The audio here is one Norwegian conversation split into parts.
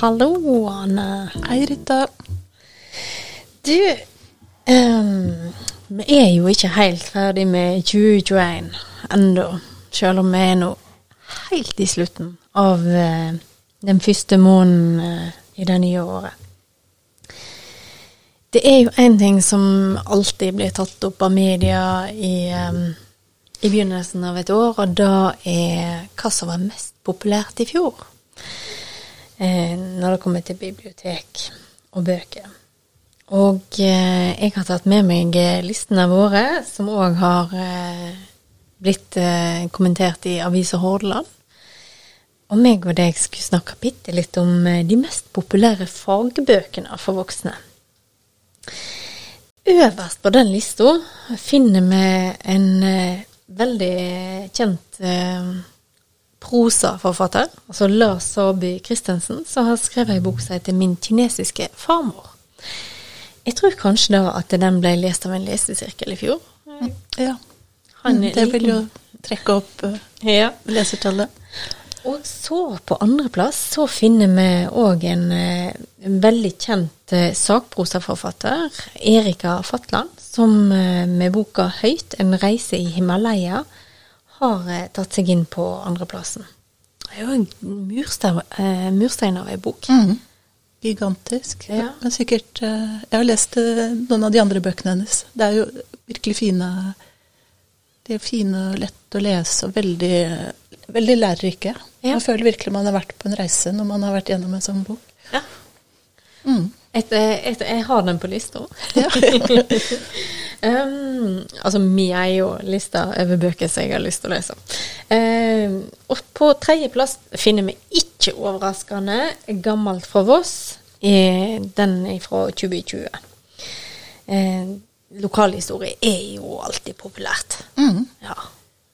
hallo, Anne. Hei, Rita. Du, um, vi er jo ikke helt ferdig med 2021 ennå, selv om vi er nå helt i slutten av uh, den første måneden uh, i det nye året. Det er jo én ting som alltid blir tatt opp av media i, um, i begynnelsen av et år, og da er hva som var mest populært i fjor. Eh, når det kommer til bibliotek og bøker. Og eh, jeg har tatt med meg eh, listene våre, som òg har eh, blitt eh, kommentert i Avisa Hordaland. Og meg og deg skulle snakke bitte litt om eh, de mest populære fagbøkene for voksne. Øverst på den lista finner vi en veldig kjent eh, prosaforfatter, altså Lars Saabye Christensen, som har skrevet ei bok som heter 'Min kinesiske farmor'. Jeg tror kanskje da at den ble lest av en lesesirkel i fjor. Ja, Han det vil jo trekke opp eh, Ja. lesertallet. Og så på andreplass så finner vi òg en, eh, en veldig kjent eh, sakprosaforfatter, Erika Fatland, som med boka 'Høyt en reise i Himalaya' har eh, tatt seg inn på andreplassen. Det er jo en murstein, eh, murstein av ei bok. Mm. Gigantisk. Ja. Men sikkert eh, Jeg har lest noen av de andre bøkene hennes. Det er jo virkelig fine De er fine og lette å lese og veldig, veldig lærerike. Ja. Man føler virkelig man har vært på en reise når man har vært gjennom en sånn bok. Ja. Mm. Et, et, jeg har den på lista. Ja. um, altså, vi er jo lista over bøker som jeg har lyst til å lese. Um, og på tredjeplass finner vi ikke overraskende 'Gammelt fra Voss'. Den er fra 2020. Um, lokalhistorie er jo alltid populært. Mm. Ja.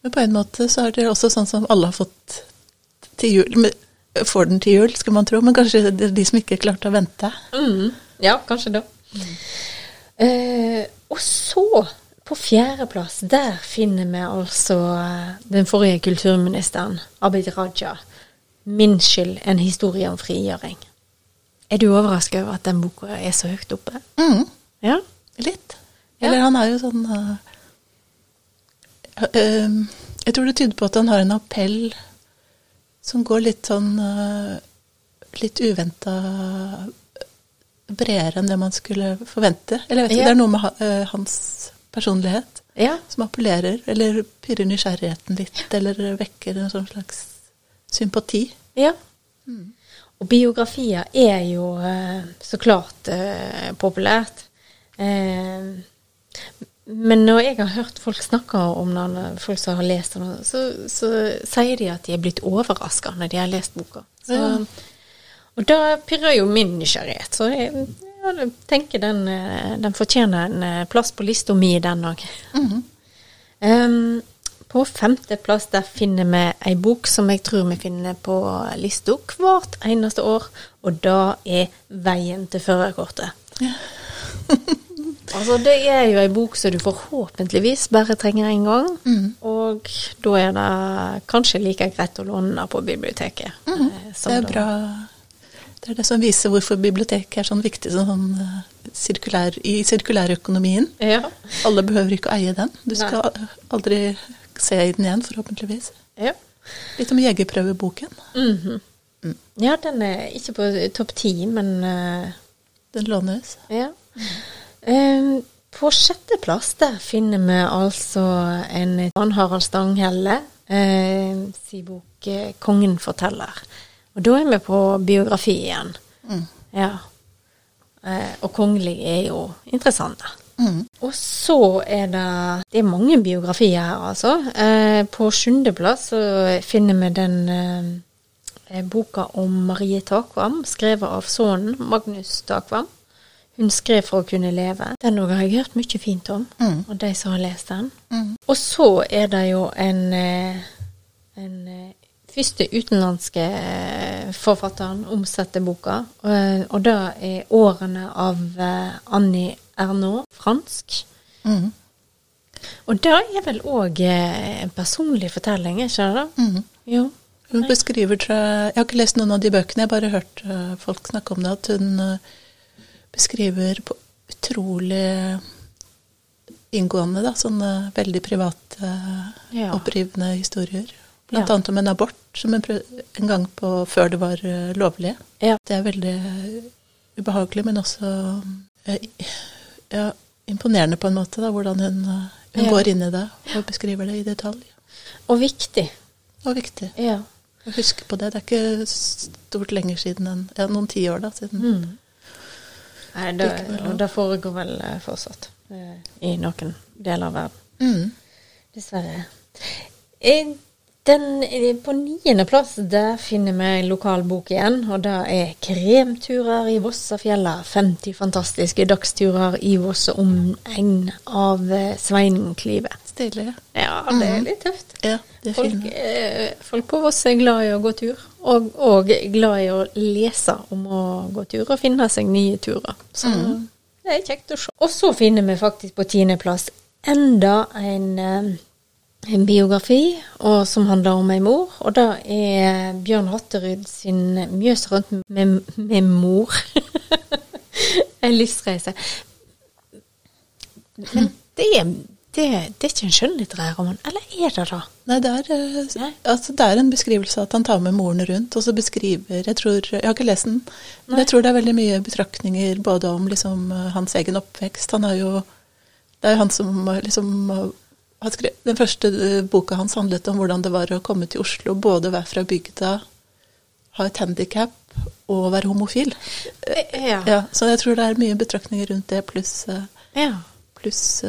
Men på en måte så er det også sånn som alle har fått til jul. Får den til jul, skal man tro, men kanskje det er de som ikke klarte å vente. Mm, ja, kanskje da. Eh, og så, på fjerdeplass, der finner vi altså eh, den forrige kulturministeren, Abid Raja. 'Min skyld en historie om frigjøring'. Er du overrasket over at den boka er så høyt oppe? Mm. Ja. Litt. Ja. Eller han er jo sånn uh, uh, Jeg tror det tyder på at han har en appell som går litt sånn uh, Litt uventa bredere enn det man skulle forvente. Eller jeg vet ikke, Ja. det er noe med uh, hans personlighet Ja. som appellerer, eller pirrer nysgjerrigheten litt, eller vekker en sånn slags sympati. ja. Og biografier er jo eh, så klart eh, populært. Eh, men når jeg har hørt folk snakke om den, folk som har lest den, så, så sier de at de er blitt overraska når de har lest boka. Så, Ja. Og da pirrer jo min nysgjerrighet. Så jeg, jeg tenker den, eh, den fortjener en eh, plass på lista mi, den òg. Um, på femteplass der finner vi ei bok som jeg tror vi finner på lista hvert eneste år, og da er 'Veien til førerkortet'. altså, det er jo ei bok som du forhåpentligvis bare trenger én gang, og da er det kanskje like greit å låne på biblioteket. Mm. som Det er bra. Det er det som viser hvorfor biblioteket er sånn viktig sånn, uh, sirkulær, i sirkulærøkonomien. Ja. Alle behøver ikke å eie den. Du Nei. skal aldri se i den igjen, forhåpentligvis. ja. Litt om jegerprøveboken. Mhm. Ja, den er ikke på topp ti, men uh, Den lånes. Ja. Eh, på sjetteplass der finner vi altså en Ann Harald Stanghelle eh, sin bok eh, 'Kongen forteller'. Og da er vi på biografi igjen. Mm. Ja. Eh, og kongelig er jo interessant, da. Mm. Og så er det Det er mange biografier her, altså. Eh, på sjuendeplass så finner vi den eh, boka om Marie Takvam, skrevet av sønnen Magnus Takvam. Hun skrev for å kunne leve. Den òg har jeg hørt mye fint om, Mm. og de som har lest den. Mm. Og så er det jo en, eh, en eh, første utenlandske eh, forfatteren omsetter boka, og, og det er 'Årene' av Annie Ernaux, fransk. Mm. Og det er vel òg en personlig fortelling, ikke det? Mm. Jo. Hun beskriver, tror jeg Jeg har ikke lest noen av de bøkene, jeg har bare hørt folk snakke om det. At hun beskriver på utrolig inngående da, sånne veldig private, Ja. opprivende historier. Blant Ja. annet om en abort som hun prøvde en gang på før det var eh, lovlig. Ja. Det er veldig eh, ubehagelig, men også ja, imponerende på en måte, da, hvordan hun, eh, hun går inn i det og beskriver det i detalj. Og viktig. Og viktig Ja. å huske på det. Det er ikke stort lenger siden enn ja, noen tiår da, siden. Mm. Nei, det, og det foregår vel eh, fortsatt eh, i noen deler av verden. Mm. Dessverre. Eh, Den, eh, på niendeplass der finner vi en lokal igjen, og det er 'Kremturer i Vossafjella'. 50 fantastiske dagsturer i Voss og omegn av sveinklivet. Svein Klive. Stilig. Ja, det er litt tøft. Ja, det er Folk, eh, folk på Voss er glad i å gå tur, og, og glad i å lese om å gå turer og finne seg nye turer. Så det er kjekt å se. Og så finner vi faktisk på tiendeplass enda en, eh, en biografi og, som handler om ei mor, og det er Bjørn Hatterud sin 'Mjøs rundt med, med mor'. en livsreise. Men det er, det, det er ikke en skjønnlitterær roman, eller er det da? Nei, det er, eh, Nei. altså, det er en beskrivelse at han tar med moren rundt, og så beskriver Jeg tror, jeg har ikke lest den, men jeg tror det er veldig mye betraktninger både om liksom, eh, hans egen oppvekst. Han er jo Det er jo han som eh, liksom har skrevet Den første boka hans handlet om hvordan det var å komme til Oslo, både være fra bygda, ha et handikap og være homofil. Ja. Ja, så jeg tror det er mye betraktninger rundt det, pluss ja. Pluss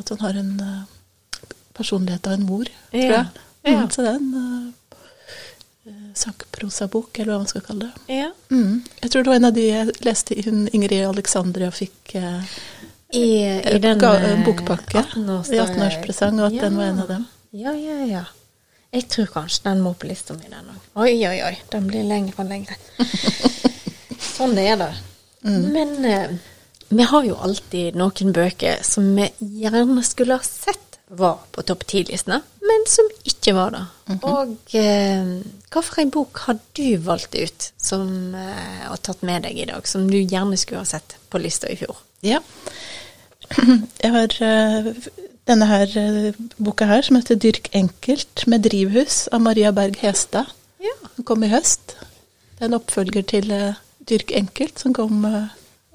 at han har en uh, personlighet av en mor, tror Ja. jeg. Ja. Mm, så det er en uh, sakprosabok, eller hva man skal kalle det. ja. Mm. Jeg tror det var en av de jeg leste i hun Ingrid Alexandria fikk uh, I, i den eh, bokpakke 18-års- i 18-årspresang, og at den var en av dem. Ja, ja, ja. Jeg tror kanskje den må på lista mi, den òg. Oi, oi, oi. Den blir lengre og lengre. sånn er det. Mm. Men eh, vi har jo alltid noen bøker som vi gjerne skulle ha sett var på topp ti-listene, men som ikke var det. Mhm. Og eh, hvilken bok har du valgt ut som, eh, og tatt med deg i dag, som du gjerne skulle ha sett på lista i fjor? Ja. Jeg har uh, denne her uh, boka her, som heter 'Dyrk enkelt med drivhus' av Maria Berg Hestad. Ja. Den kom i høst. Det er en oppfølger til uh, 'Dyrk enkelt', som kom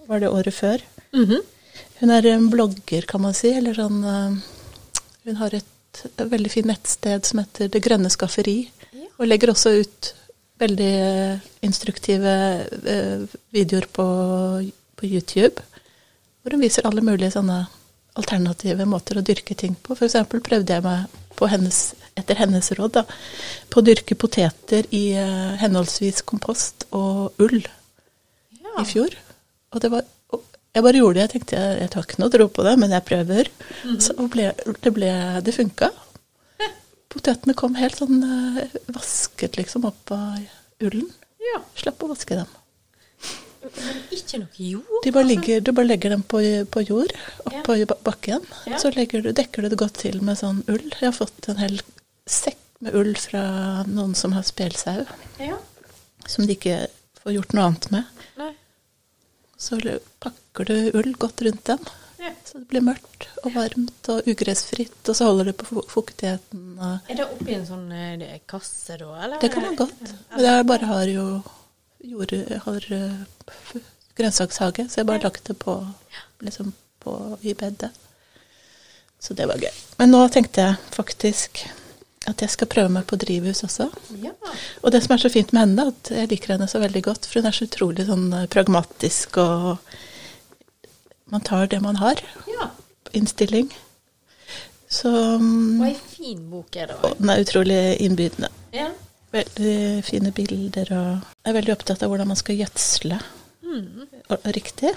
var det året før. Mhm. Hun er en blogger, kan man si. Eller sånn eh, Hun har et, veldig fint nettsted som heter Det grønne skafferi. Ja. Og legger også ut veldig eh, instruktive eh, videoer på, på YouTube. Hvor hun viser alle mulige sånne alternative måter å dyrke ting på. Eksempel prøvde jeg meg på hennes, etter hennes råd da, på å dyrke poteter i henholdsvis kompost og ull Ja. i fjor. Og det var Jeg bare gjorde det. Jeg tenkte jeg, jeg tar ikke noe tro på det, men jeg prøver. Så ble, det ble Det funka. Potetene kom helt sånn eh, vasket liksom opp av ullen. ja. Slapp å vaske dem. Men ikke noe jord? De bare ligger, du bare legger dem på, på jord, oppå ja. bakken. Ja. Så du, dekker du det godt til med sånn ull. Jeg har fått en hel sekk med ull fra noen som har spelsau, Ja. som de ikke får gjort noe annet med. Nei. Så pakker du ull godt rundt den, Ja. så det blir mørkt og varmt og ugressfritt, og så holder det på fuktigheten. Er det oppi en sånn eh, kasse da, eller? det kan man godt. Men jeg bare har jo jord, har eh, grønnsakshage, så jeg bare lagt det på, liksom på i bedet. Så det var gøy. Men nå tenkte jeg faktisk at jeg skal prøve meg på drivhus også. Ja. Og det som er så fint med henne, at jeg liker henne så veldig godt, for hun er så utrolig sånn eh, pragmatisk, og man tar det man har. ja. Innstilling. Så mm, Og ei fin bok er det òg. den er utrolig innbydende. Ja. Veldig fine bilder, og jeg er veldig opptatt av hvordan man skal gjødsle Mm. riktig. riktig.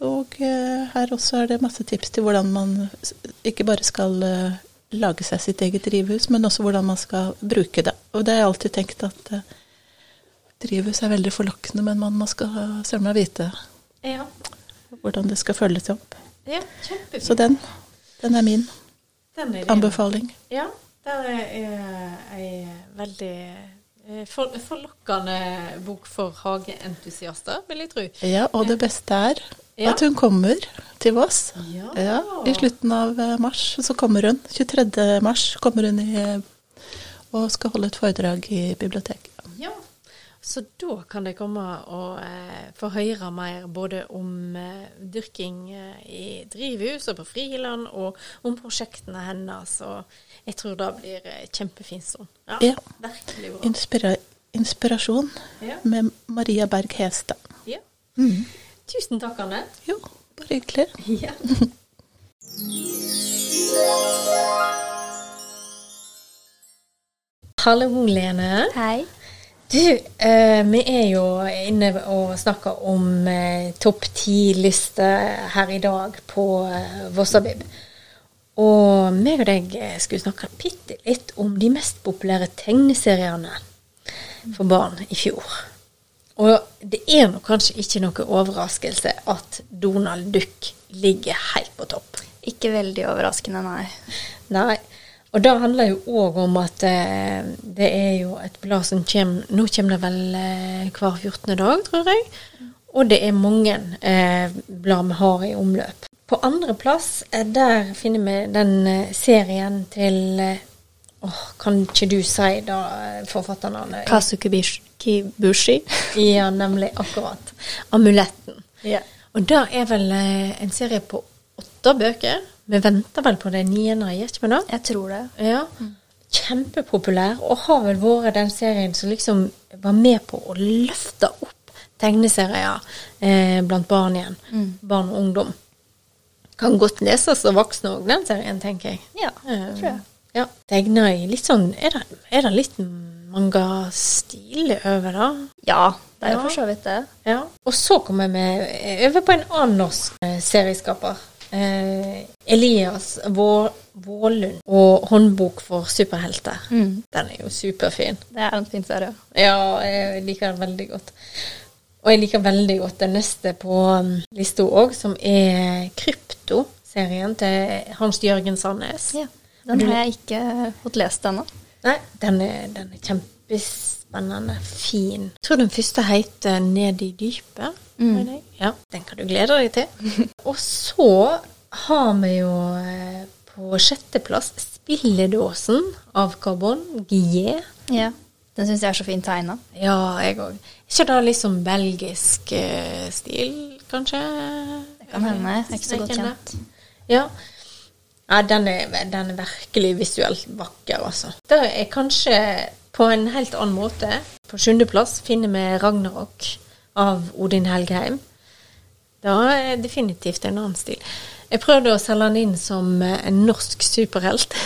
Og eh, her også er det masse tips til hvordan man ikke bare skal eh, lage seg sitt eget drivhus, men også hvordan man skal bruke det. Og det har jeg alltid tenkt at eh, drivhus er veldig forlokkende, men man, man skal søren meg vite Ja. hvordan det skal følges opp. ja. Kjempefint. Så den, den er min Den er anbefaling. Ja, Det er ei veldig eh, for, forlokkende bok for hageentusiaster, vil jeg tro. Ja, og det beste er Ja. at hun kommer til Voss. Ja. Ja, I slutten av eh, mars så kommer hun. 23. mars kommer hun i, og skal holde et foredrag i biblioteket. Ja, så da kan de komme og eh, få høre mer både om eh, dyrking eh, i drivhus og på friland, og om prosjektene hennes. Og jeg tror det blir eh, kjempefint sånn. Ja, Ja. virkelig bra. Inspira inspirasjon Ja. med Maria Berg Hestad. Ja. Mm. Tusen takk, Anne. Jo, bare hyggelig. Ja. Hallo, Lene. Hei. Du, eh, vi er jo inne og snakker om eh, topp ti-liste her i dag på eh, Vossabib. Og meg og deg eh, skulle snakke bitte litt om de mest populære tegneseriene for barn i fjor. Og det er nok kanskje ikke noe overraskelse at Donald Duck ligger helt på topp. Ikke veldig overraskende, nei. Nei. Og det handler jo òg om at eh, det er jo et blad som kommer Nå kommer det vel eh, hver 14. dag, tror jeg. Og det er mange eh, blad vi har i omløp. På andreplass, eh, der finner vi den eh, serien til Åh, Åh, kan ikke du si da eh, forfatternavnet? Kazukibushi. Ja, nemlig. Akkurat. Amuletten. Ja. Og det er vel eh, en serie på åtte bøker. Vi venter vel på det niende, gjør ikke vi det? Jeg tror det. Ja. Kjempepopulær, og har vel vært den serien som liksom var med på å løfte opp tegneserier eh, blant barn igjen. Barn og ungdom. Kan godt leses av voksne òg, den serien, tenker jeg. Ja, det tror jeg. Ja. Tegner i litt sånn Er det, er det litt manga-stil over det? Ja, det er jo Ja. for så vidt det. Ja. Og så kommer vi over på en annen norsk eh, serieskaper. Eh, Elias Vå Vålund og håndbok for superhelter. Mm. Den er jo superfin. Det er en fin serie. Ja, jeg liker den veldig godt. Og jeg liker veldig godt den neste på um, lista òg, som er Krypto-serien til Hans Jørgen Sandnes. Ja. Den har jeg ikke fått lest ennå. Nei, den er, den er kjempespennende. Fin. Jeg tror den første heter Ned i dypet. Mm. Ja, Den kan du glede deg til. Og så har vi jo eh, på sjetteplass Spilledåsen av Carbon Guillet. Ja. Den syns jeg er så fint tegna. Ja, jeg òg. Ikke da liksom belgisk eh, stil, kanskje? Det kan hende. Ikke så godt kjent. Ja. Ja den, er, den er virkelig visuelt vakker, altså. Det er kanskje på en helt annen måte. På sjuendeplass finner vi Ragnarok av Odin Helgheim. Det er definitivt en annen stil. Jeg prøvde å selge den inn som en norsk superhelt.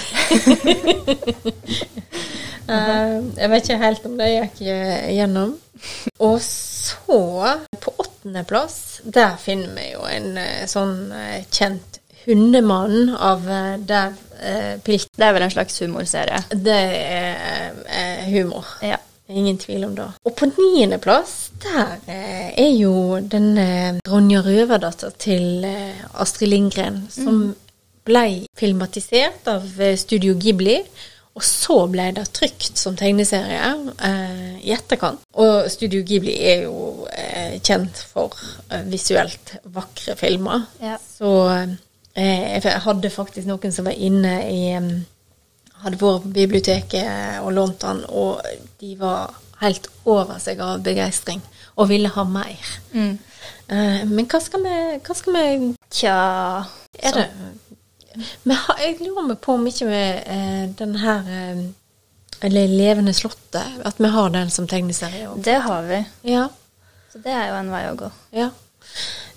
Eh, jeg vet ikke helt om det gikk eh, gjennom. Og så, på åttendeplass, der finner vi jo en eh, sånn kjent hundemann av eh, Dav eh, Pilt. Det er vel en slags humorserie. Det er eh, humor. Ja. Ingen tvil om det. Og på niendeplass, der eh, er jo denne Ronja Røverdatter til eh, Astrid Lindgren, som ble filmatisert av eh, Studio Ghibli. Og så ble det trykt som tegneserie eh, i etterkant. Og Studio Ghibli er jo eh, kjent for eh, visuelt vakre filmer. Ja. Så eh, jeg hadde faktisk noen som var inne i hadde vært på biblioteket og lånt den, og de var helt over seg av begeistring og ville ha mer. Mm. Eh, men hva skal vi, hva skal vi Tja Er det men Jeg lurer meg på om ikke vi eh, den her eh, Eller Levende slottet, at vi har den som tegneserie òg. Det har vi. Ja. Så det er jo en vei å gå. Ja.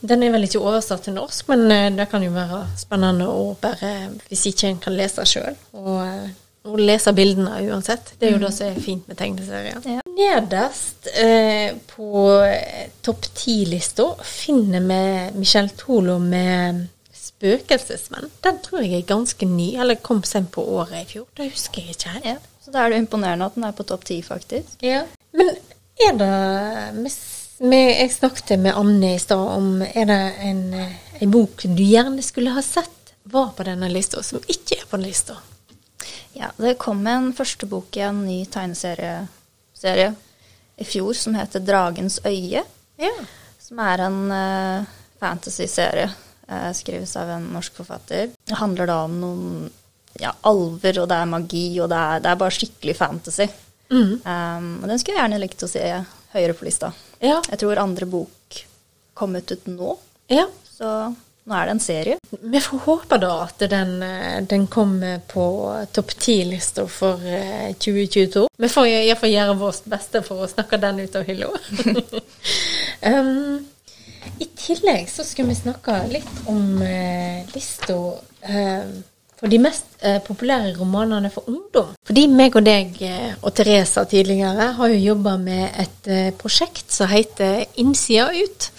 Den er vel ikke oversatt til norsk, men eh, det kan jo være spennende å bare, hvis ikke en kan lese sjøl, og, eh, og lese bildene uansett. Det er jo det som er fint med tegneserier. Ja. Nederst eh, på eh, topp ti-lista finner vi Michel Tolo med 'Spøkelsesmenn'. Den tror jeg er ganske ny, eller kom sent på året i fjor. Det husker jeg ikke helt. Ja. Så da er det imponerende at den er på topp ti, faktisk. Ja. Men er det vi, vi, Jeg snakket med Anne i stad om Er det en, en bok du gjerne skulle ha sett var på denne lista, som ikke er på den lista? Ja, det kom en første bok i en ny tegneserie i fjor som heter 'Dragens øye'. Ja. Som er en uh, fantasy-serie. Uh, skrives av en norsk forfatter. Det handler da om noen ja, alver, og det er magi, og det er, det er bare skikkelig fantasy. Mm. Um, og den skulle jeg gjerne likt å se høyere på lista. Ja. Jeg tror andre bok kom ut, ut nå, ja. så nå er det en serie. Vi får håpe da at den, eh, den kommer på topp ti-lista for eh, 2022. Vi får iallfall gjøre vårt beste for å snakke den ut av hylla. um, I tillegg så skal vi snakke litt om eh, lista eh, for de mest eh, populære romanene for ungdom. Fordi meg og deg eh, og Teresa tidligere har jo jobba med et eh, prosjekt som heter Innsida ut.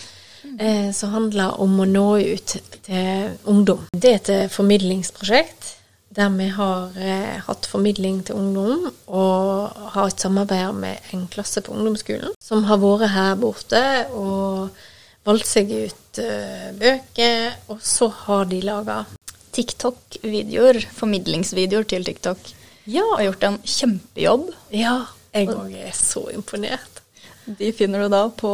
Eh, som handler om å nå ut til ungdom. Det er et eh, formidlingsprosjekt der vi har eh, hatt formidling til ungdom og har et samarbeid med en klasse på ungdomsskolen som har vært her borte og valgt seg ut eh, bøker, og så har de laga TikTok-videoer, formidlingsvideoer til TikTok. Ja, Og gjort en kjempejobb. ja, jeg òg er så imponert. De finner du da på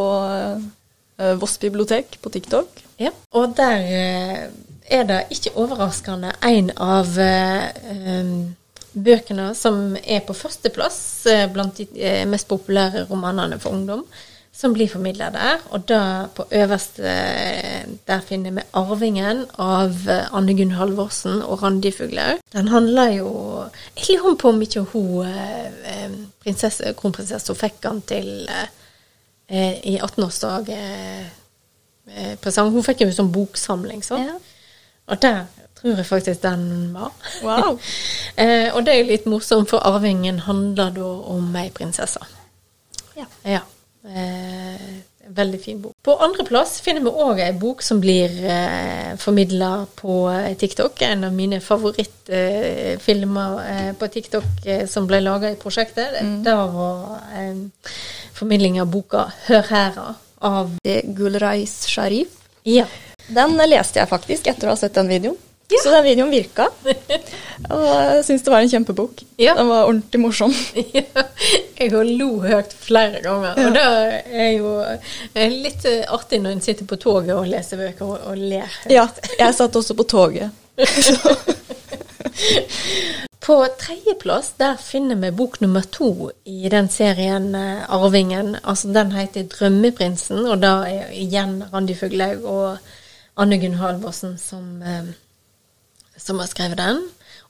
uh, Voss bibliotek på TikTok. Ja, og der eh, er det ikke overraskende en av em, bøkene som er på førsteplass blant de mest populære romanene for ungdom, som blir formidla der. Og da på øverste der finner vi 'Arvingen' av eh, Anne Gunn Halvorsen og Randi Fuglaug. Den handler jo på om ikke hun eh, eh, prinsesse, kronprinsesse hun fikk den til eh, i 18-årsdag eh, eh. Hun fikk jo en sånn boksamling, sånn. Ja. Og der tror jeg faktisk den var. Wow. eh, og det er jo litt morsomt, for 'Arvingen' handler da om ei prinsesse. Ja. Ja. Eh, veldig fin bok. På andreplass finner vi òg ei bok som blir eh, formidla på eh, TikTok. En av mine favorittfilmer eh, på TikTok som ble laga i prosjektet. Det var eh, formidling av boka 'Hør hæra' av Gulrais Sharif. Ja. Den leste jeg faktisk etter å ha sett den videoen. Så den videoen virka. Og jeg syns det var en kjempebok. Ja. Den var ordentlig morsom. Ja, jeg har lo høyt flere ganger. Og det er jo eh, litt eh, artig når en sitter på toget og leser bøker og, og ler. høyt. Ja, jeg satt også på toget. På tredjeplass der finner vi bok nummer to i den serien eh, 'Arvingen'. Altså Den heter 'Drømmeprinsen', og da er igjen Randi Fuglaug og Anne Gunn Halvorsen som, som har skrevet den.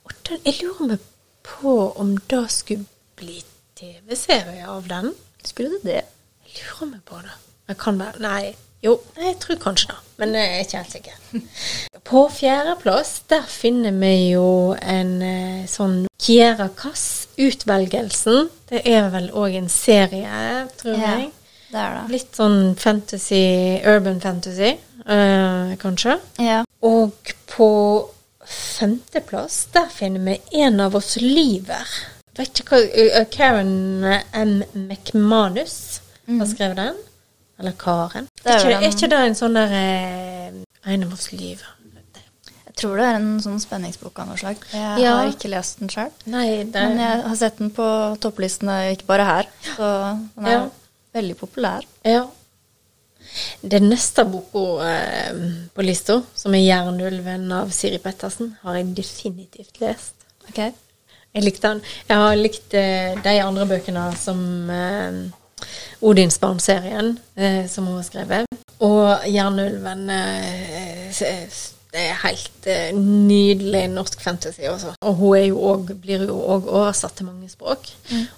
Og den, jeg lurer meg på om det skulle bli TV-serie av den. Skulle det det? Jeg lurer meg på det. Jeg kan være Nei. Jo, jeg tror kanskje det, men jeg er ikke helt sikker. På fjerdeplass, der finner vi jo en eh, sånn Kiera Kass, Utvelgelsen. Det er vel òg en serie, tror Ja, jeg. Litt sånn fantasy, urban fantasy, øh, kanskje. Ja. Og på femteplass, der finner vi En av oss lyver. Vet ikke hva uh, Karen M. McManus har skrevet den. Eller Karen. Det er er, ikke, er ikke det en sånn der eh, En av oss lyver? Jeg tror det er en sånn spenningsbok av noe slag. Jeg Ja. har ikke lest den sjøl. Det Men jeg har sett den på topplistene, ikke bare her. Så den er Ja. veldig populær. Ja. Den neste boka eh, på lista, som er 'Jernulven' av Siri Pettersen, har jeg definitivt lest. Ok. Jeg likte den. Jeg har likt eh, de andre bøkene som eh, Odinsbarn-serien eh, som hun har skrevet. Og Jernulven eh, s- Det er helt eh, nydelig norsk fantasy også. Og hun jo også, blir jo òg oversatt til mange språk.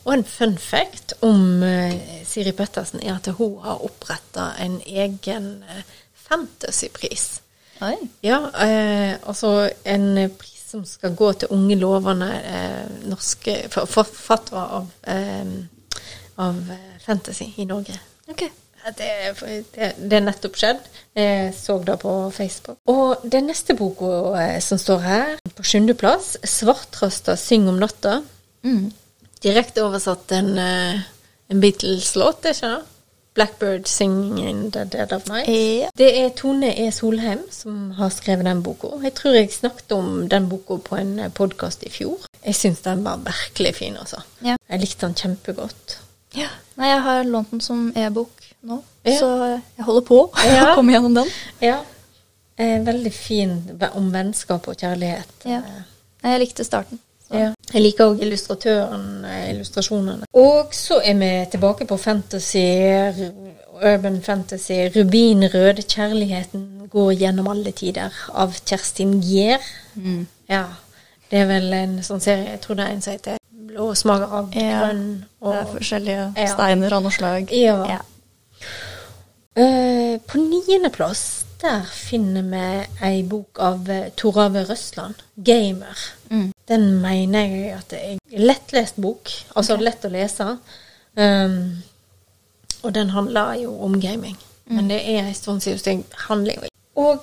Og en fun fact om eh, Siri Pettersen er at hun har oppretta en egen eh, fantasypris. Oi. Ja, eh, altså en pris som skal gå til unge lovende eh, norske for- forfattere av, eh, av fantasy i Norge. Ok. Det, det, det er nettopp skjedd. Jeg så det på Facebook. Og den neste boka eh, som står her, på sjuendeplass, 'Svarttrøsta syng om natta'. Mm. Direkte oversatt en, eh, en Beatles-låt, er ikke det? 'Blackbird Singing in the Dead of Night'. Ja. Det er Tone E. Solheim som har skrevet den boka. Jeg tror jeg snakket om den boka på en podkast i fjor. Jeg syns den var virkelig fin, altså. Ja. Jeg likte den kjempegodt. Ja. Nei, jeg har lånt den som e-bok nå, Ja. så jeg holder på Ja. å komme gjennom den. Ja. Eh, veldig fin om vennskap og kjærlighet. Ja. Eh, Jeg likte starten. Så. Ja. Jeg liker òg illustratøren, eh, illustrasjonene. Og så er vi tilbake på fantasy, urban fantasy. 'Rubinrød kjærligheten går gjennom alle tider' av Kjerstin Gier. Mm. Ja. Det er vel en sånn serie, jeg tror det er en som heter 'Blå smaker av Ja. grønn'. Det er forskjellige Ja. steiner av noe slag. Ja. Ja. Eh, på niendeplass der finner vi ei bok av eh, Torave Røsland, 'Gamer'. Mm. Den mener jeg at det er en lettlest bok, altså lett å lese. Um, og den handler jo om gaming. Men det er en stund siden jo Og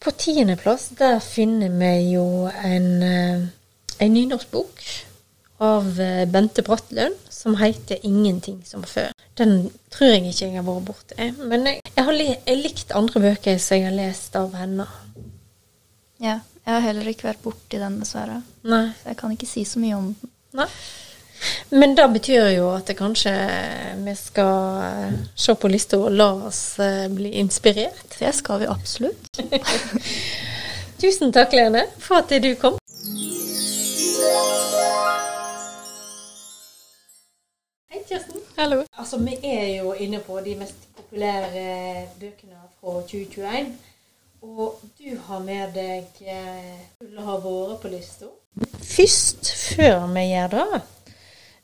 på tiendeplass der finner vi jo en, en nynorsk nynorskbok av eh, Bente Brattlund som heter 'Ingenting som før'. Den tror jeg ikke jeg har vært borti. Men jeg, jeg har li jeg likt andre bøker som jeg har lest av henne. ja. Jeg har heller ikke vært borti den, dessverre. Nei. Så jeg kan ikke si så mye om den. Nei. Men det betyr jo at kanskje vi skal eh, se på lista og la oss eh, bli inspirert. Det skal vi absolutt. Tusen takk, Lene, for at du kom. Hallo. Altså, vi er jo inne på de mest populære bøkene fra 2021. Og du har med deg eh, Skulle ha vært på lista. Først, før vi gjør det,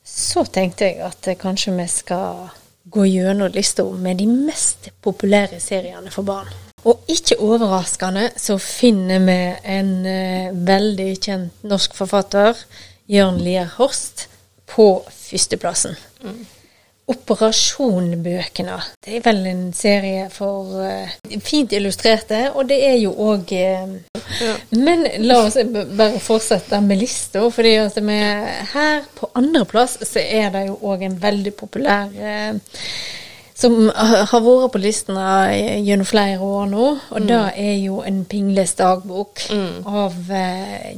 så tenkte jeg at eh, kanskje vi skal gå gjennom lista med de mest populære seriene for barn. Og ikke overraskende så finner vi en eh, veldig kjent norsk forfatter, Jørn Lier Horst, på førsteplassen. Operasjonbøkene. Det er vel en serie for uh, fint illustrerte, og det er jo òg Men la oss bare fortsette med lista, for her på andreplass så er det jo òg en veldig populær uh, som har vært på listene gjennom flere år nå, og det er jo en Pingles dagbok av eh,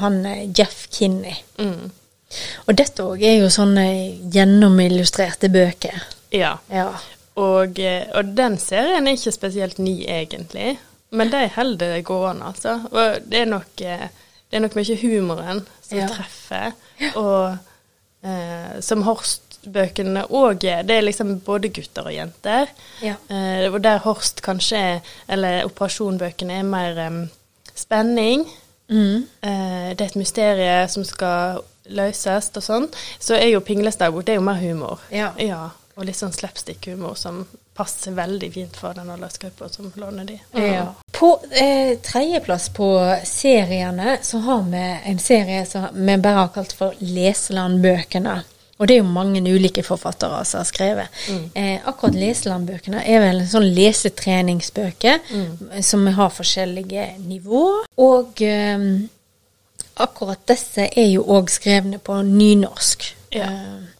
han eh, Jeff Kinney. Mm. Og dette òg er jo sånne gjennomillustrerte bøker. Ja. Ja. Og, eh, og den serien er ikke spesielt ny, egentlig. Men de holder det gående, altså. Og det er nok, eh, det er nok mye humoren som Ja. treffer. Og eh, som Horst-bøkene òg er. Det er liksom både gutter og jenter. Ja. Eh, og der Horst kanskje er, eller operasjonbøkene er mer um, spenning. Mm. Eh, det er et mysterium som skal løses og sånn. Så er jo pinglesdagbok det er jo mer humor. Ja. Og litt sånn slapstick-humor som passer veldig fint for den aldersgruppa som låner de. Ja. På eh, tredjeplass på seriene så har vi en serie som vi bare har kalt for Leselandbøkene. Og det er jo mange ulike forfattere som har skrevet. Eh, akkurat Leselandbøkene er vel en sånn lesetreningsbøker som har forskjellige nivåer. Og eh, akkurat disse er jo òg skrevne på nynorsk. Ja. Eh,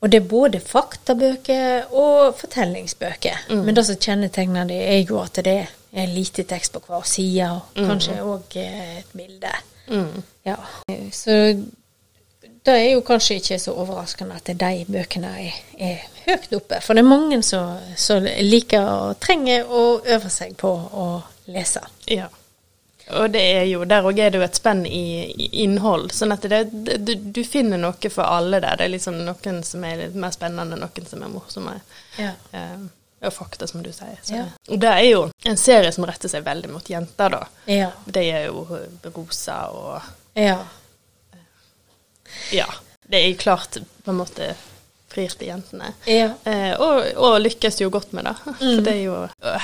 og det er både faktabøker og fortellingsbøker. Men det som kjennetegner det, er jo at det er lite tekst på hver side, og kanskje òg et bilde. Mm. Ja. Så det er jo kanskje ikke så overraskende at de bøkene er, er høyt oppe. For det er mange som, som liker og trenger å øve seg på å lese. Ja. Og det er jo, der òg er det jo et spenn i, i innhold. Sånn at det, du, du finner noe for alle der. Det er liksom noen som er litt mer spennende, noen som er morsomme. Ja. Eh, og fakta, som du sier. Så Ja. det- det er jo en serie som retter seg veldig mot jenter, da. Ja. Det er jo rosa og ja. Ja. Det er jo klart på en måte frir til jentene. ja. Eh, og, og lykkes jo godt med det. For det er jo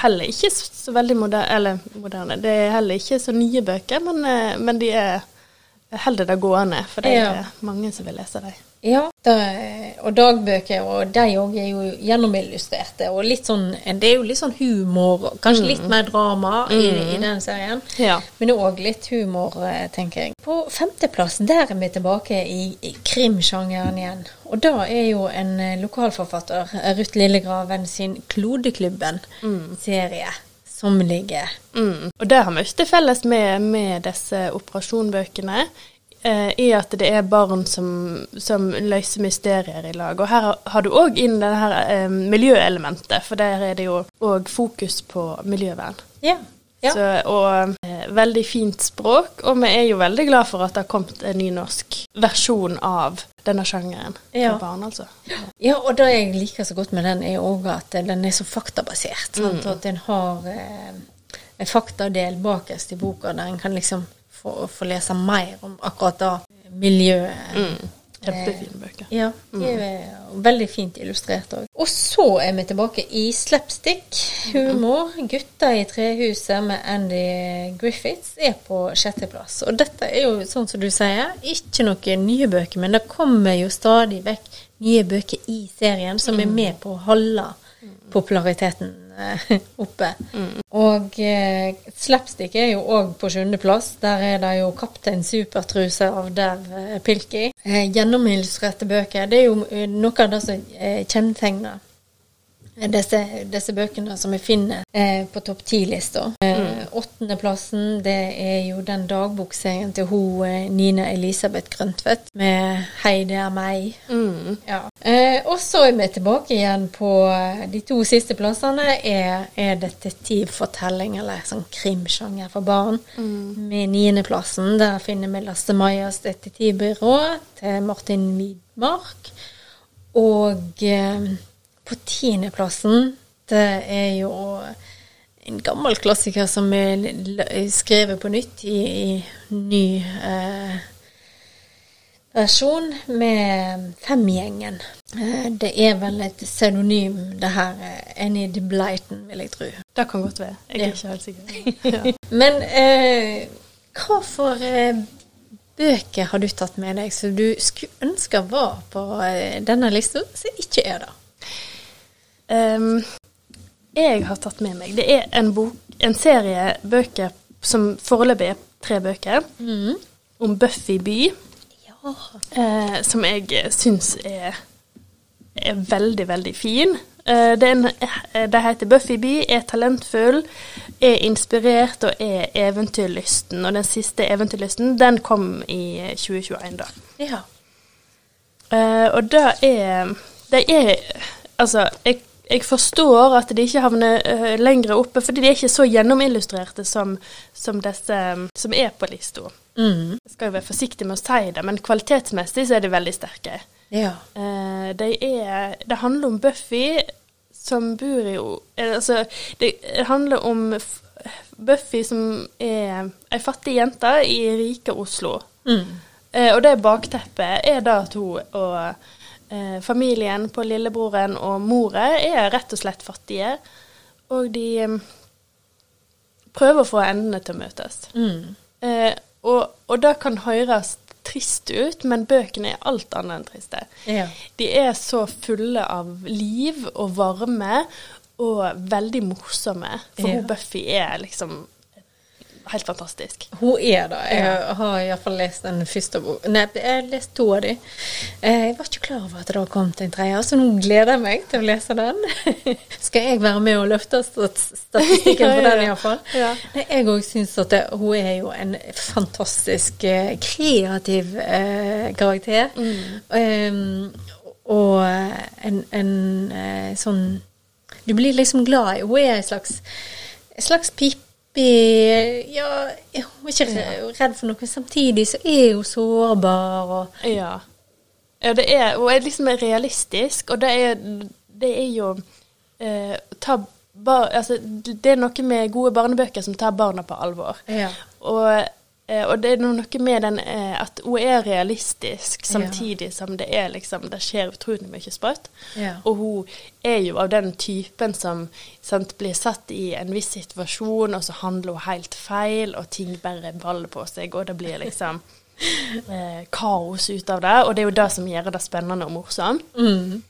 heller ikke så veldig moderne, eller moderne. Det er heller ikke så nye bøker, men, eh, men de er holder det gående, for det Ja. er mange som vil lese dem. Ja, det, og dagbøker, og de òg er jo gjennomillustrerte. Og litt sånn Det er jo litt sånn humor, kanskje litt mer drama i, i den serien. Ja. Men òg litt humor, eh, tenker jeg. På femteplass, der er vi tilbake i, i krimsjangeren igjen. Og da er jo en eh, lokalforfatter, Ruth Lillegraven sin Klodeklubben-serie, som ligger Mm. Og det har mye felles med, med disse operasjonbøkene. Eh, I at det er barn som, som løser mysterier i lag. Og her har- du òg inn det her eh, miljøelementet, for der er det jo òg fokus på miljøvern. Ja. ja. Så, og eh, veldig fint språk, og vi er jo veldig glad for at det har kommet en ny norsk versjon av denne sjangeren Ja. for barn, altså. Ja, og det jeg liker så godt med den, er òg at den er så faktabasert. Sant? Og at den har eh, en faktadel bakerst i boka der en kan liksom få, få lese mer om akkurat det miljøet. Mm. Kjempefine bøker. Ja, de er veldig fint illustrert òg. Og så er vi tilbake i slapstick, humor. 'Gutta i trehuset' med Andy Griffiths er på sjetteplass. Og dette er jo, sånn som du sier, ikke noen nye bøker, men det kommer jo stadig vekk nye bøker i serien som er med på å holde populariteten eh, oppe. Og eh, slapstick er jo òg på sjuendeplass. Der er det jo 'Kaptein Supertruse' av Dev eh, Pilkey. Eh, gjennomillustrerte bøker. Det er jo eh, noe av det som eh, kjennetegner disse, disse bøkene som vi finner eh, på topp ti-lista. Eh, Åttendeplassen det er jo den dagbokserien til hun eh, Nina Elisabeth Grøntvedt med 'Hei, det er meg'. Mm. Ja. Eh, og så er vi tilbake igjen på eh, de to siste plassene. Er, er detektivfortelling, eller sånn krimsjanger for barn. Med niendeplassen, der finner vi Lasse Majas detektivbyrå til Martin Widmark. Og eh, på tiendeplassen, det er jo en gammel klassiker som er skrevet på nytt i, i ny eh, versjon med Femgjengen. Eh, Det er vel et pseudonym, det her. eh, Enid Blyton, vil jeg tro. Det kan godt være. Jeg er Ja. ikke helt sikker. Ja. Men eh, hva for eh, bøker har du tatt med deg som du skulle ønske var på eh, denne lista, som ikke er det? Um, jeg har tatt med meg Det er en, bok, en serie bøker som foreløpig er tre bøker, om Buffy by. Eh, som jeg syns er, er veldig, veldig fin. Eh, det, er en, eh, det heter Buffy Bee, er talentfull, er inspirert og er eventyrlysten. Og den siste eventyrlysten, den kom i 2021, da. ja. Eh, og det er Det er Altså, jeg, jeg forstår at de ikke havner uh, lenger oppe, fordi de er ikke så gjennomillustrerte som, som disse som er på lista. Mm. Jeg skal jo være forsiktig med å si det, men kvalitetsmessig så er de veldig sterke. Ja. Eh, de er Det handler om Buffy som bor i eh, Altså, det handler om Buffy som er ei fattig jente i rike Oslo. Mm. Uh, og det bakteppet er da at hun og eh, familien på lillebroren og mora er rett og slett fattige. Og de eh, prøver å få endene til å møtes. Mm. Eh, og, og det kan høres trist ut, men bøkene er alt annet enn triste. Ja. De er så fulle av liv og varme, og veldig morsomme. For Ja. hun Buffy er liksom helt fantastisk. Hun er det. Jeg har iallfall lest den første boka. Nei, jeg har lest to av de. Eh, Jeg var ikke klar over at det har kommet en tredje, så nå gleder jeg meg til å lese den. Skal jeg være med og løfte statistikken for ja, den, iallfall? Ja. Nei, Jeg òg syns at det, hun er jo en fantastisk eh, kreativ eh, karakter. Um, og en, en eh, sånn Du blir liksom glad i Hun er en slags, en slags pipe ja, hun er ikke redd for noe. Samtidig så er hun sårbar og Ja. ja det er, hun er liksom realistisk, og det er, det er jo eh, ta bar, altså, Det er noe med gode barnebøker som tar barna på alvor. Ja. Og, og det er noe med den eh, at hun er realistisk, samtidig som det er liksom Det skjer utrolig mye sprøtt. Ja. Og hun er jo av den typen som sant, blir satt i en viss situasjon, og så handler hun helt feil, og ting bare baller på seg, og det blir liksom eh, kaos ut av det, og det er jo det som gjør det spennende og morsomt. Mm.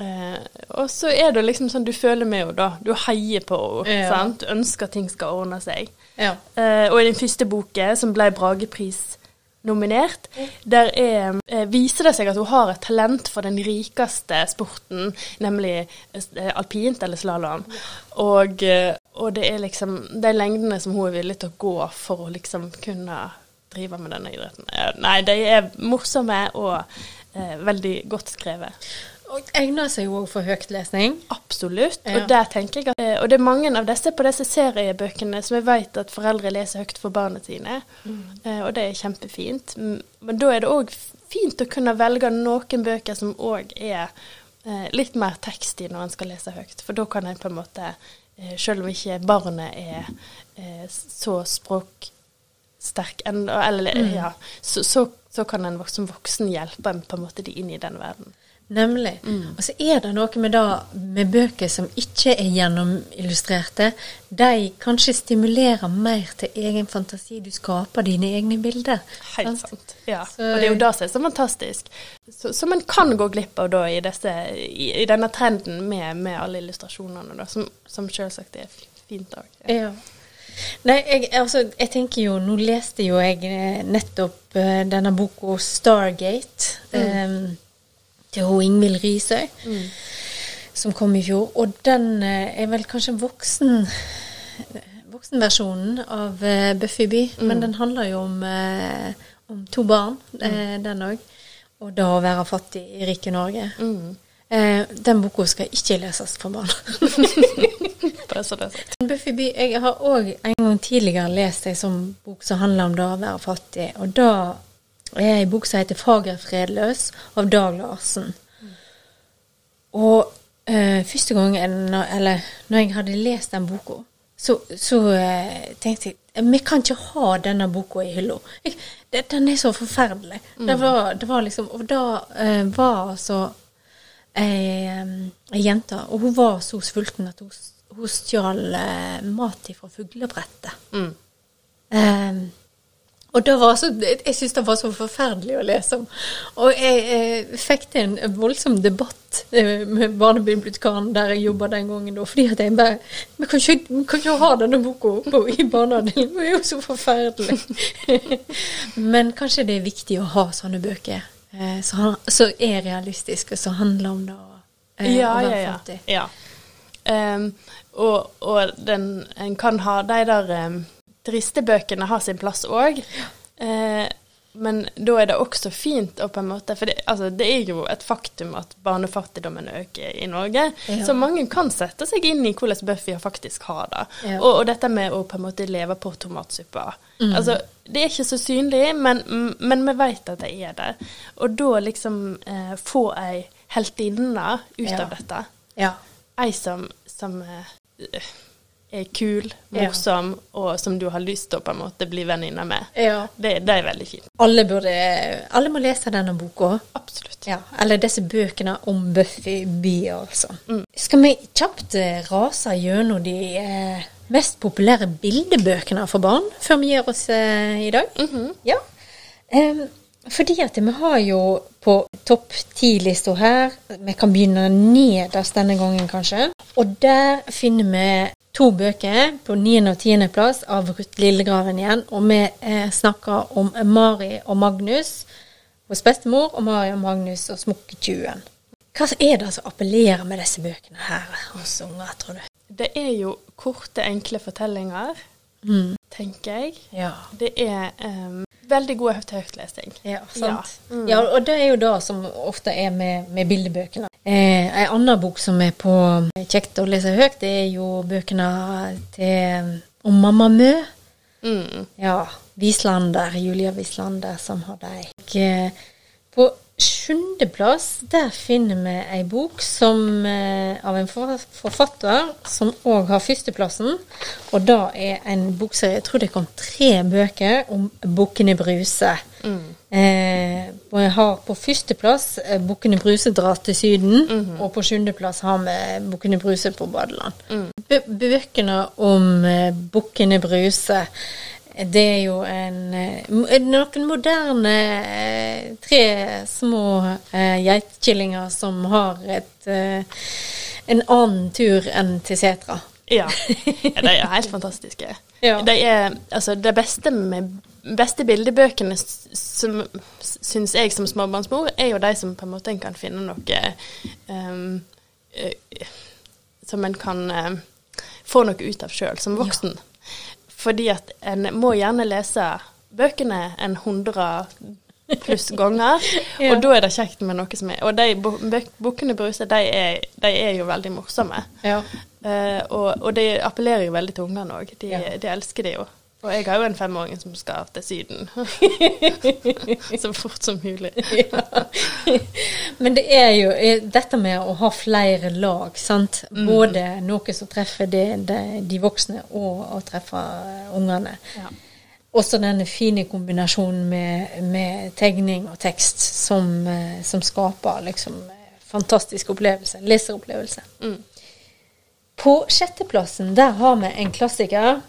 Eh, og så er det liksom sånn, du føler med henne, da. Du heier på henne. Ja. Du ønsker at ting skal ordne seg. Ja. Uh, og i den første boken, som ble Bragepris nominert, der er, uh, viser det seg at hun har et talent for den rikeste sporten, nemlig uh, alpint eller slalåm. Og, og det er liksom de lengdene som hun er villig til å gå for å liksom kunne drive med denne idretten. Nei, de er morsomme og veldig godt skrevet. Og egner seg jo for høytlesning. Absolutt. Ja. Og der tenker jeg at, eh, og det er mange av disse på disse seriebøkene som jeg vet at foreldre leser høyt for barna sine. mm. Og det er kjempefint. Men da er det òg fint å kunne velge noen bøker som òg er eh, litt mer tekst i når en skal lese høyt. For da kan en på en måte, eh, selv om ikke barnet er eh, så språksterk ennå, eller ja, så, så, så kan en som voksen hjelpe en på en måte de inn i den verden. Nemlig. Og så er det noe med da, med bøker som ikke er gjennomillustrerte. De kanskje stimulerer mer til egen fantasi. Du skaper dine egne bilder. Helt sant? sant. Ja. Så- og det er jo det som er så fantastisk. Så- Som en kan gå glipp av da i, disse, i, i denne trenden med, med alle illustrasjonene, da, som, som selvsagt er fint òg. Ja. Nei, jeg, altså, jeg tenker jo Nå leste jo jeg eh, nettopp uh, denne boka 'Stargate' eh, til hun Ingvild Risøy, som kom i fjor. Og den eh, er vel kanskje voksen voksenversjonen av eh, Buffy by, men den handler jo om, eh, om to barn, eh, den òg. Og da å være fattig i rike Norge. Eh, den boka skal ikke leses for barn. Buffy by, jeg har òg en gang tidligere lest ei sånn bok som handler om det å være fattig. Og da er ei bok som heter 'Fager fredløs' av Dag Larsen. Og eh, første gang, eller når jeg hadde lest den boka, så, så eh, tenkte jeg vi kan ikke ha denne boka i hylla. Den er så forferdelig. Det, var, det var liksom Og da eh, var altså ei em, ei jente, og hun var så sulten at hun, hun stjal eh, mat fra fuglebrettet. Mm. Em, og det var så, jeg syns det var så forferdelig å lese om. Og jeg, jeg fikk til en voldsom debatt eh, med barnebibliotekaren der jeg jobba den gangen. Da, fordi at jeg bare Vi kan ikke, kan ikke ha denne boka i barneavdelingen, det er jo så forferdelig. Men kanskje det er viktig å ha sånne bøker eh, som så er realistiske, som handler om det å eh, Ja, å ja, ja. ja. Um, og og den, en kan ha de der um, triste bøkene har sin plass òg. Eh, men da er det også fint å på en måte For det, altså, det er jo et faktum at barnefattigdommen øker i Norge. Ja. Så mange kan sette seg inn i hvordan Buffy faktisk har det. Ja. Og, og dette med å på en måte leve på tomatsuppa. Altså, det er ikke så synlig, men, men vi vet at det er det. Og da liksom eh, få ei heltinne ut Ja. av dette. Ja. Ei som, som eh, er kul, Ja. morsom, og som du har lyst til å på en måte bli venninne med. ja. Det, det er veldig fint. Alle burde Alle må lese denne boka. Absolutt. Ja, eller disse bøkene om Buffy Bee, altså. Skal vi kjapt eh, rase gjennom de eh, mest populære bildebøkene for barn før vi gir oss eh, i dag? Ja. Um, fordi at vi har jo på topp ti-lista her Vi kan begynne nederst denne gangen, kanskje. Og der finner vi to bøker på 9. og 10. plass av Ruth Lillegraven igjen. Og vi eh, snakker om Mari og Magnus hos bestemor og Mari og Magnus og Smukketjuen. Hva er det som appellerer med disse bøkene her hos unger, tror du? Det er jo korte, enkle fortellinger, Mm. tenker jeg. Ja. Det er um, veldig god høyt-høytlesing. Ja, sant. Ja. Mm. Ja, og det er jo det som ofte er med, med bildebøkene. Eh, en annen bok som er på kjekt å lese høyt, det er jo bøkene til om Mamma Mø. Mm. Ja, Wislander, Julia Wislander som har dem. Eh, På sjuendeplass der finner vi ei bok som, eh, av en forfatter som òg har førsteplassen. Og det er en bokserie, jeg tror det kom tre bøker om Bukkene Bruse. Eh, og jeg har på førsteplass eh, Bukkene Bruse drar til Syden, og på sjuendeplass har vi Bukkene Bruse på badeland. Mm. Bøkene om eh, Bukkene Bruse det er jo en eh, noen moderne eh, tre små eh, geitkillinger som har et, eh, en annen tur enn til setra. Ja. ja, de er helt fantastiske. Ja. De er, altså, det beste med beste bildebøkene som syns jeg som småbarnsmor, er jo de som på en måte en kan finne noe um, uh, Som en kan eh, få noe ut av sjøl, som voksen. Fordi at en må gjerne lese bøkene en hundre pluss ganger, Ja. og da er det kjekt med noe som er Og de bukkene Bruse, de er, de er jo veldig morsomme. Ja. Uh, og, og det appellerer jo veldig til ungene òg. De, Ja. de elsker det jo. Og jeg har jo en femåring som skal til Syden. så fort som mulig. Men det er jo eh, dette med å ha flere lag, sant. Både noe som treffer de, de, de voksne, og å treffe eh, ungene. Ja. Også denne fine kombinasjonen med, med tegning og tekst som, eh, som skaper liksom fantastisk opplevelse. Leseropplevelse. Mm. På sjetteplassen der har vi en klassiker,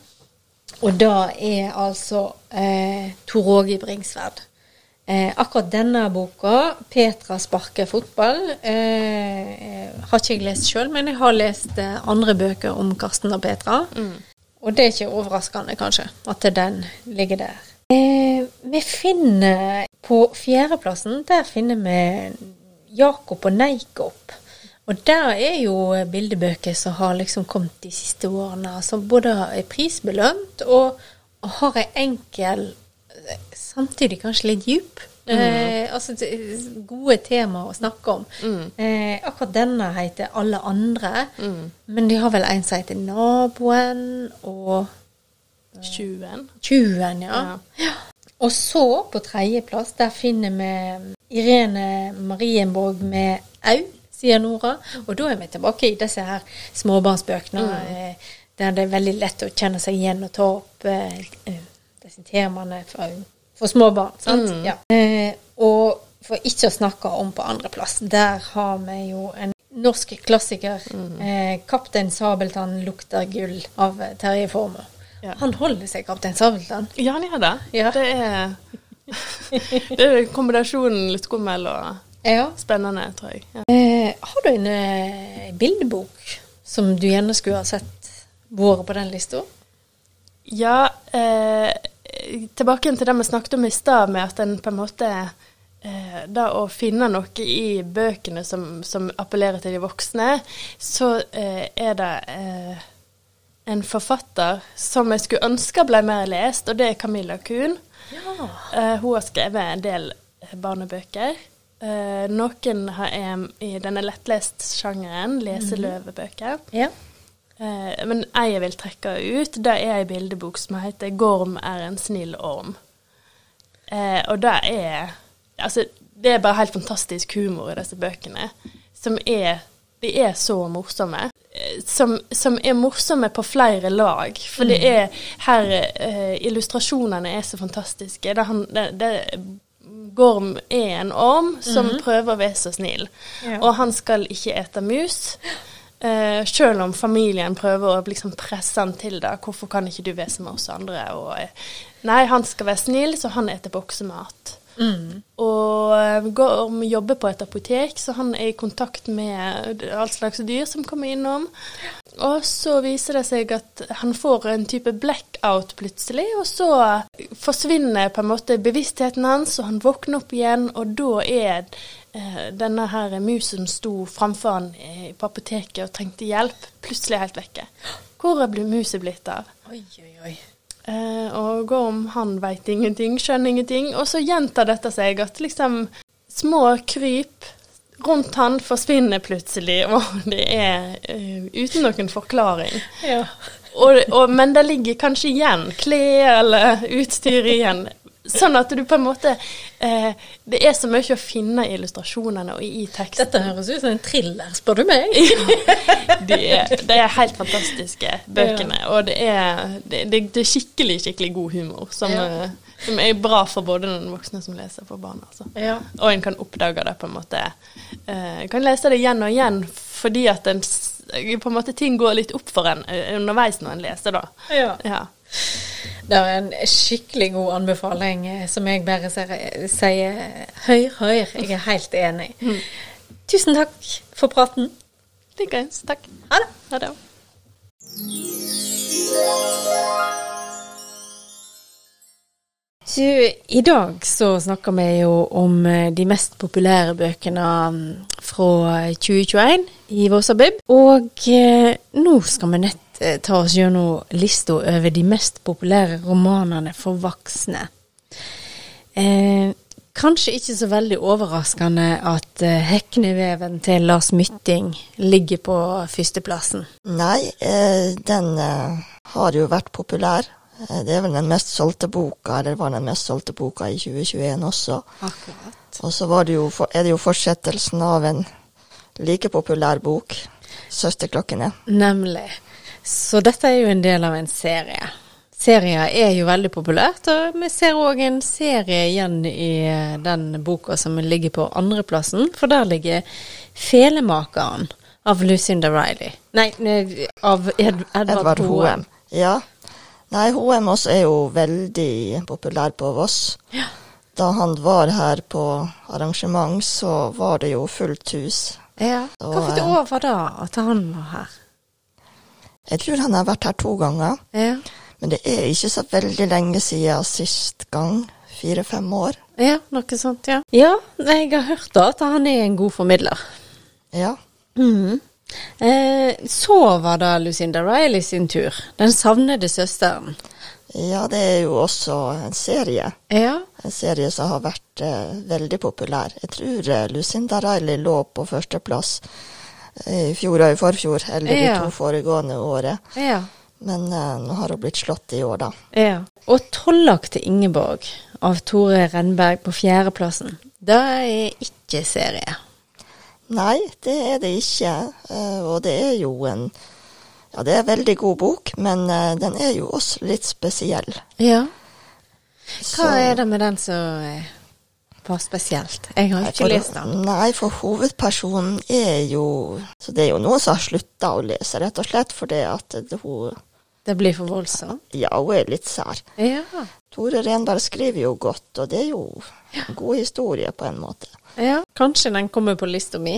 og da er altså eh, Tor Åge Bringsværd. Eh, akkurat denne boka, 'Petra sparker fotball', eh, har ikke jeg lest sjøl, men jeg har lest eh, andre bøker om Karsten og Petra. Og det er ikke overraskende, kanskje, at den ligger der. Eh, vi finner På fjerdeplassen der finner vi Jakob og Neikop. Og der er jo bildebøker som har liksom kommet de siste årene, som både er prisbelønt og har en enkel, samtidig kanskje litt djup. Eh, altså gode temaer å snakke om. Eh, akkurat denne heter 'Alle andre', men de har vel en som heter 'Naboen', og Tjuven. 'Tjuven', ja. Ja. Og så, på tredjeplass, der finner vi Irene Marienborg med 'Au', sier Nora. Og da er vi tilbake i disse her småbarnsbøkene, mm. der det er veldig lett å kjenne seg igjen og ta opp eh, eh, disse temaene for, for små barn. Sant? Ja. Eh, og for ikke å snakke om på andreplass, der har vi jo en norsk klassiker, eh, 'Kaptein Sabeltann lukter gull' av eh, Terje Formoe. Ja. Han holder seg, Kaptein Sabeltann. Ja, han gjør det. Ja. Det er Det er kombinasjonen litt skummel og Ja. spennende, tror jeg. Ja. Eh, har du en eh, bildebok som du gjerne skulle ha sett vært på den lista? Ja, eh, tilbake til det vi snakket om i stad, med at en på en måte eh, Det å finne noe i bøkene som, som appellerer til de voksne, så eh, er det eh, en forfatter som jeg skulle ønske ble mer lest, og det er Camilla Kuhn. Ja. Eh, hun har skrevet en del barnebøker. Eh, noen har- er i denne lettlest-sjangeren, leseløvebøker. ja. uh, men ei jeg vil trekke ut, det er ei bildebok som heter 'Gorm er en snill orm'. Uh, og det er Altså, det er bare helt fantastisk humor i disse bøkene. Som er De er så morsomme. Eh, Som, som er morsomme på flere lag. For det er her Illustrasjonene er så fantastiske. Det, han, det, det, Gorm er en orm som prøver å være så snill. Ja. Og han skal ikke ete mus. Uh, selv om familien prøver å liksom presse han til det. 'Hvorfor kan ikke du være som oss andre?' Og, eh, nei, han skal være snill, så han eter boksemat. Og eh, Gorm jobber på et apotek, så han er i kontakt med all slags dyr som kommer innom. Og så viser det seg at han får en type blackout plutselig, og så forsvinner på en måte bevisstheten hans, og han våkner opp igjen, og da er eh, denne her musen sto framfor han eh, på apoteket og trengte hjelp, plutselig helt vekke. Hvor er muset blitt av? Oi, oi, oi. Eh, og om han veit ingenting, skjønner ingenting. Og så gjentar dette seg at liksom små kryp rundt han forsvinner plutselig, og det er uh, uten noen forklaring. Ja. Og, og, men det ligger kanskje igjen klær eller utstyr igjen. Sånn at du på en måte eh, Det er så mye å finne i illustrasjonene og i teksten. Dette høres ut som en thriller, spør du meg. De er, de er helt fantastiske, bøkene. Og det er, det, det, det er skikkelig, skikkelig god humor. Som, Ja. eh, som er bra for både den voksne som leser, for barna. Altså. Ja. Og en kan oppdage det på en måte. Eh, kan lese det igjen og igjen fordi at en, på en måte ting går litt opp for en eh, underveis når en leser, da. Ja. Det er en skikkelig god anbefaling eh, som jeg bare sier høyr, høyr. Jeg er helt enig. Tusen takk for praten. Likeens. Takk. Ha det. Ha det. Du, I dag så snakker vi jo om eh, de mest populære bøkene mm, fra 2021 i Vårsabib. Og eh, nå skal vi nett eh, ta oss gjennom lista over de mest populære romanene for voksne. Eh, kanskje ikke så veldig overraskende at eh, 'Hekneveven' til Lars Mytting ligger på førsteplassen. Nei, eh, den eh, har jo vært populær. Eh, Det er vel den mest solgte boka, eller var den mest solgte boka i 2021 også. Akkurat. Og så var det jo, er det jo fortsettelsen av en like populær bok, 'Søsterklokkene'. Nemlig. Så dette er jo en del av en serie. Serier er jo veldig populært, og vi ser òg en serie igjen i eh, den boka som ligger på andreplassen, for der ligger 'Felemakeren' av Lucinda Riley. Nei, av Ed Edvard, Edvard Hoem. Ja. Nei, Hoem også er jo veldig populær på Voss. Da han var her på arrangement, så var det jo fullt hus. Ja. Hva fikk du over da, at han var her? Jeg tror han har vært her to ganger, Ja. men det er ikke så veldig lenge siden sist gang. Fire-fem år. ja, noe sånt, ja. Ja, jeg har hørt da at han er en god formidler. Ja. Mhm. Eh, så var det Lucinda Riley sin tur. Den savnede søsteren. Ja, det er jo også en serie. Ja. En serie som har vært eh, veldig populær. Jeg tror eh, Lucinda Riley lå på førsteplass i fjor og i forfjor, eller Ja. de to foregående året. Ja. Men uh, nå har hun blitt slått i år, da. ja. Og 'Tollak til Ingeborg' av Tore Renberg på fjerdeplassen. Det er ikke serie. Nei, det er det ikke. Uh, og det er jo en Ja, det er en veldig god bok, men uh, den er jo også litt spesiell. Ja. Så- Hva er det med den som var spesielt? Jeg har ikke lest den. Nei, for hovedpersonen er jo Så det er jo noen som har slutta å lese, rett og slett fordi at det, hun Det blir for voldsomt. Ja, hun er litt sær. Ja. Tore Renberg skriver jo godt, og det er jo en god historie på en måte. ja. Kanskje den kommer på lista mi.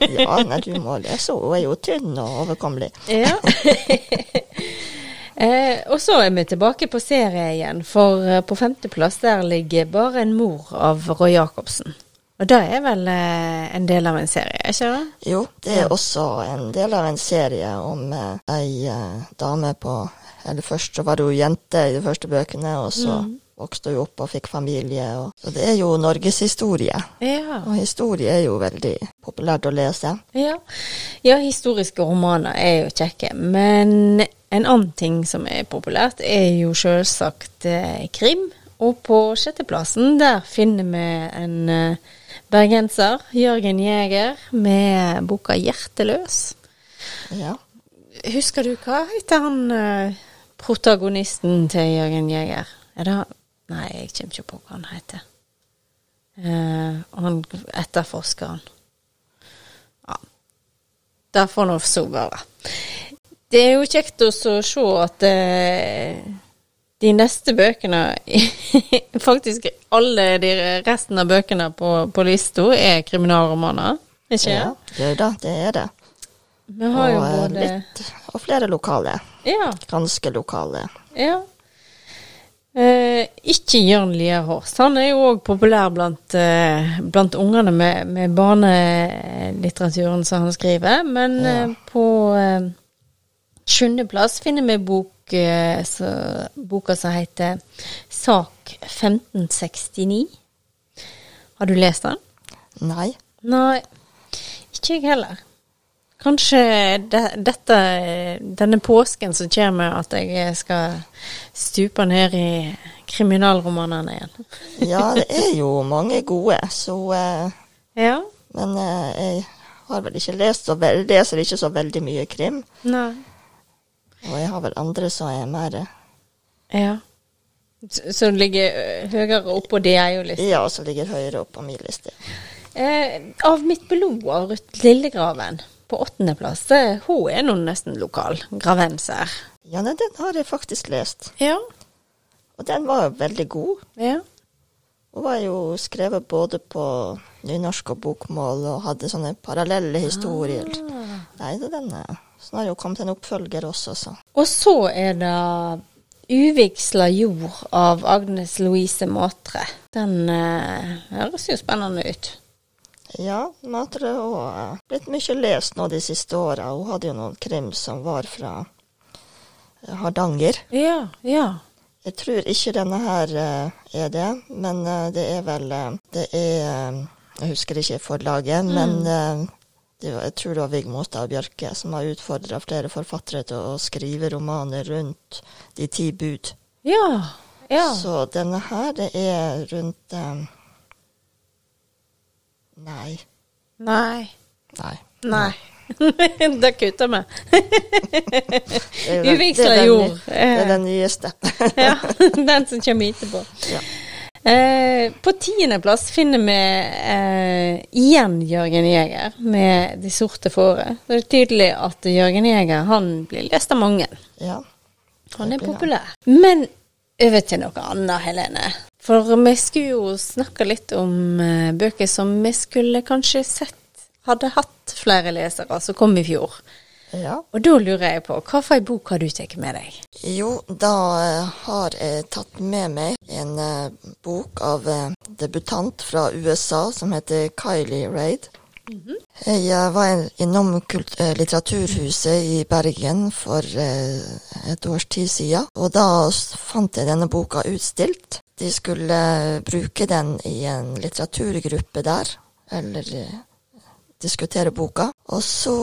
Ja, nei, du må lese, hun er jo tynn og overkommelig. Ja. eh, og så er vi tilbake på serie igjen, for eh, på femteplass der ligger Bare en mor av Roy Jacobsen. Og det er vel eh, en del av en serie, ikke det? Jo, det er også en del av en serie om eh, ei eh, dame på Eller først så var hun jente i de første bøkene, og så vokste hun opp og fikk familie. Og, så det er jo norgeshistorie. Ja. Og historie er jo veldig populært å lese. ja. Ja, historiske romaner er jo kjekke, men en annen ting som er populært, er jo selvsagt eh, krim. Og på sjetteplassen der finner vi en eh, bergenser, Jørgen Jæger, med boka 'Hjerteløs'. Ja. Husker du hva heter han eh, protagonisten til Jørgen Jæger? Er det han? Nei, jeg kommer ikke på hva han heter. Eh, han etterforskeren. Ja. Det får nå så være. Det er jo kjekt å se at eh, de neste bøkene Faktisk alle de resten av bøkene på, på lista er kriminalromaner. Ikke ja. Det er det, det er det. Og, eh, både litt, og flere lokale. Ja. Ganske lokale. Ja. Eh, ikke Jørn Lierhorst. Han er jo òg populær blant, eh, blant ungene med, med barnelitteraturen som han skriver. Men Ja. eh, på eh, sjuendeplass finner vi bok, eh, så, boka som heter Sak 1569. Har du lest den? Nei. Nei, ikke jeg heller. Kanskje de, dette, denne påsken som kommer, at jeg skal stupe ned i kriminalromanene igjen. Ja, det er jo mange gode, så eh, Ja. Men eh, jeg har vel ikke lest så veldig, leser ikke så veldig mye krim. Nei. Og jeg har vel andre som er mer eh, Ja. Som ligger ø, høyere er jo litt Ja, som ligger høyere opp på min liste. eh, Av mitt blod av Ruth Lillegraven på åttendeplass. eh, Hun er nå nesten lokal. Gravenser. Ja, nei, den har jeg faktisk lest. Ja. Og den var veldig god. Ja. Hun var jo skrevet både på nynorsk og bokmål og hadde sånne parallelle historier. Nei, så den er Så har jo kommet en oppfølger også, så. Og så er det Uvigsla jord av Agnes Louise Matre. Den eh, høres jo spennende ut. Ja, Matre har blitt mye lest nå de siste åra. Hun hadde jo noen krim som var fra eh, Hardanger. Ja, ja. Jeg tror ikke denne her eh, er det, men eh, det er vel eh, Det er eh, Jeg husker ikke forlaget, men eh, det var, jeg tror det var Vigmo Stad Bjørke som har utfordra flere forfattere til å skrive romaner rundt De ti bud. Ja. ja. Så denne her, det er rundt um, Nei. Nei. Nei. Nei. det kutter er Uvigsla det den- jord. Det er den nyeste. ja, den som kommer etterpå. Ja. Eh, på tiendeplass finner vi eh, igjen Jørgen Jæger med De sorte fåre. Det er tydelig at Jørgen Jæger han blir lest av mange. ja. Han er populær. Men over til noe annet, Helene. For vi skulle jo snakke litt om eh, bøker som vi skulle kanskje sett hadde hatt flere lesere, som kom i fjor. Ja. Og da lurer jeg på, hva for ei bok har du tatt med deg? Jo, da eh, har jeg tatt med meg en eh, bok av eh, debutant fra USA som heter Kylie Raid. Jeg eh, var innom kult Litteraturhuset i Bergen for et års tid siden, og da fant jeg denne boka utstilt. De skulle bruke den i en litteraturgruppe der, eller diskutere boka. Og så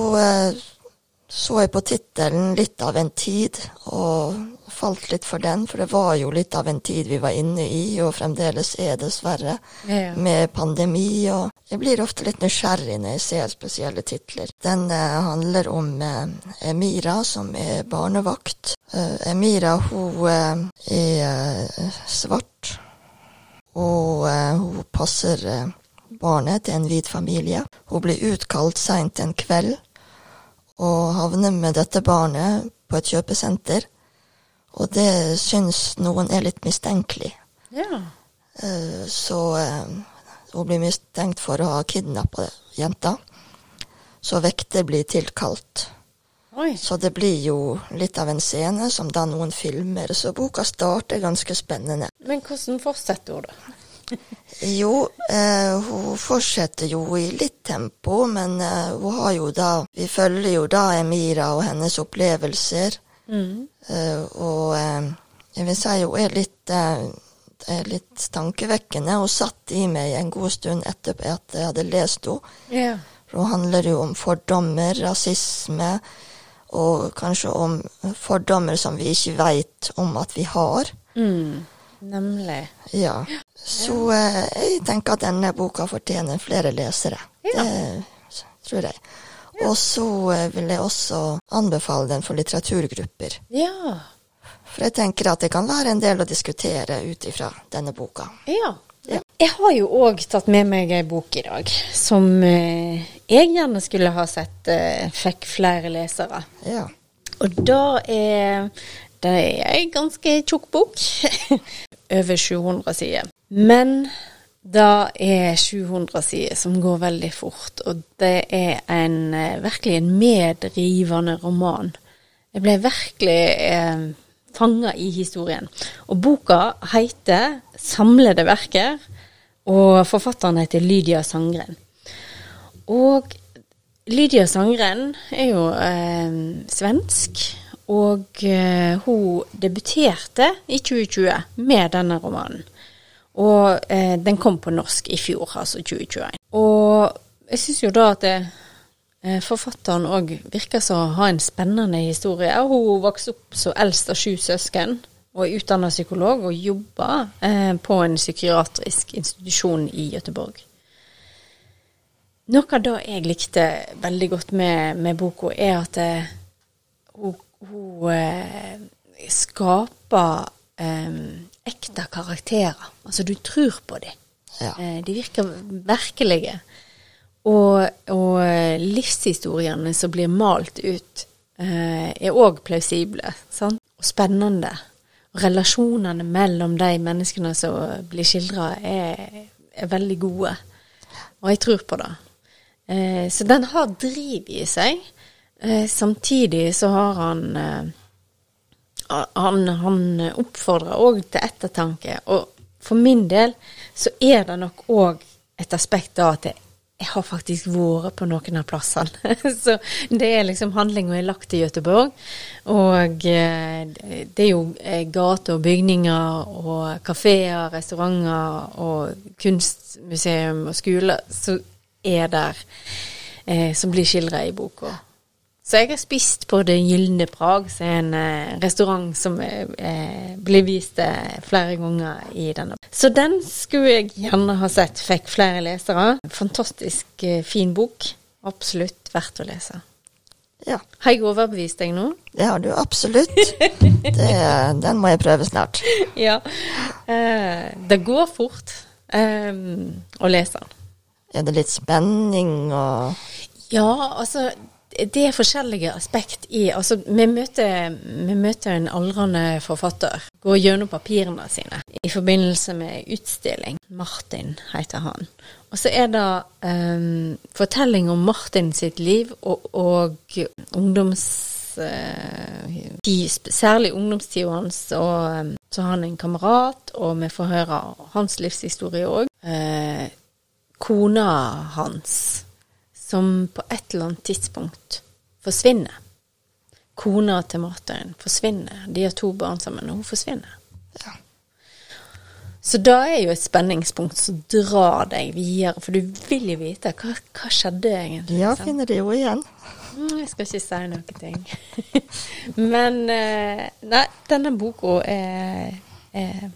så jeg på tittelen 'Litt av en tid', og falt litt for den, for det var jo litt av en tid vi var inne i, og fremdeles er, dessverre, Ja. med pandemi. Og jeg blir ofte litt nysgjerrig når jeg ser spesielle titler. Den eh, handler om eh, Emira, som er barnevakt. Eh, Emira, hun eh, er eh, svart, og eh, hun passer barnet til en hvit familie. Hun blir utkalt seint en kveld og havner med dette barnet på et kjøpesenter. Og det syns noen er litt mistenkelig. ja. Eh, Så eh, hun blir mistenkt for å ha kidnappa jenta. Så vekter blir tilkalt. Oi. Så det blir jo litt av en scene som da noen filmer. Så boka starter ganske spennende. Men hvordan fortsetter hun, da? Jo, eh, hun fortsetter jo i litt tempo, men eh, hun har jo da Vi følger jo da Emira og hennes opplevelser. Eh, og eh, jeg vil si hun er litt eh, er litt tankevekkende Hun satt i meg en god stund etter at jeg hadde lest henne. Yeah. For hun handler jo om fordommer, rasisme, og kanskje om fordommer som vi ikke veit om at vi har. Mm. Nemlig. Ja. Så eh, jeg tenker at denne boka fortjener flere lesere. Ja. Det tror jeg. Og så eh, vil jeg også anbefale den for litteraturgrupper. Ja. For jeg tenker at det kan være en del å diskutere ut ifra denne boka. Ja. Ja. Jeg har jo òg tatt med meg ei bok i dag som eh, jeg gjerne skulle ha sett eh, fikk flere lesere. Ja. Og da er det er ei ganske tjukk bok. Over 700 sider. Men det er 700 sider som går veldig fort, og det er en, eh, virkelig en medrivende roman. Jeg ble virkelig eh, fanga i historien. Og boka heter 'Samlede verker', og forfatteren heter Lydia Sangren. Og Lydia Sangren er jo eh, svensk, og eh, hun debuterte i 2020 med denne romanen. Og eh, den kom på norsk i fjor, altså 2021. Og jeg syns jo da at det, eh, forfatteren òg virker som å ha en spennende historie. Hun vokste opp som eldst av sju søsken, og er utdanna psykolog, og jobber eh, på en psykiatrisk institusjon i Gøteborg. Noe av det jeg likte veldig godt med, med boka, er at eh, hun, hun eh, skaper eh, ekte karakterer. Altså, du tror på dem. Ja. Eh, de virker virkelige. Og, og eh, livshistoriene som blir malt ut, eh, er òg plausible sant? og spennende. relasjonene mellom de menneskene som blir skildra, er, er veldig gode. Og jeg tror på det. Eh, så den har driv i seg. Eh, samtidig så har han eh, han, han oppfordrer òg til ettertanke. Og for min del så er det nok òg et aspekt da at jeg, jeg har faktisk vært på noen av plassene. så det er liksom handlinga er lagt i Gøteborg. Og eh, det er jo eh, gater og bygninger og kafeer, restauranter og kunstmuseum og skoler som er der, eh, som blir skildra i boka. Så jeg har spist på Det Gylne Prag, som er en eh, restaurant som eh, blir vist eh, flere ganger i denne. Så den skulle jeg gjerne ha sett fikk flere lesere. Fantastisk eh, fin bok. Absolutt verdt å lese. Ja, Har jeg overbevist deg nå? det har du absolutt. Det, den må jeg prøve snart. Ja. Eh, det går fort eh, å lese den. Er det litt spenning og Ja, altså det er forskjellige aspekt i Altså, vi møter, vi møter en aldrende forfatter. Går gjennom papirene sine i forbindelse med utstilling. Martin heter han. Og så er det um, fortelling om Martin sitt liv og, og ungdoms... eh, særlig ungdomstida hans, og um, så har han en kamerat, og vi får høre hans livshistorie òg. kona hans som på et eller annet tidspunkt forsvinner. Kona til Martin forsvinner. De har to barn sammen, og hun forsvinner. Ja. Så da er jo et spenningspunkt som drar deg videre, for du vil jo vite hva, hva skjedde egentlig. Ja, sant? finner det jo igjen. Mm, Jeg skal ikke si noen ting. Men eh, nei, denne boka er, er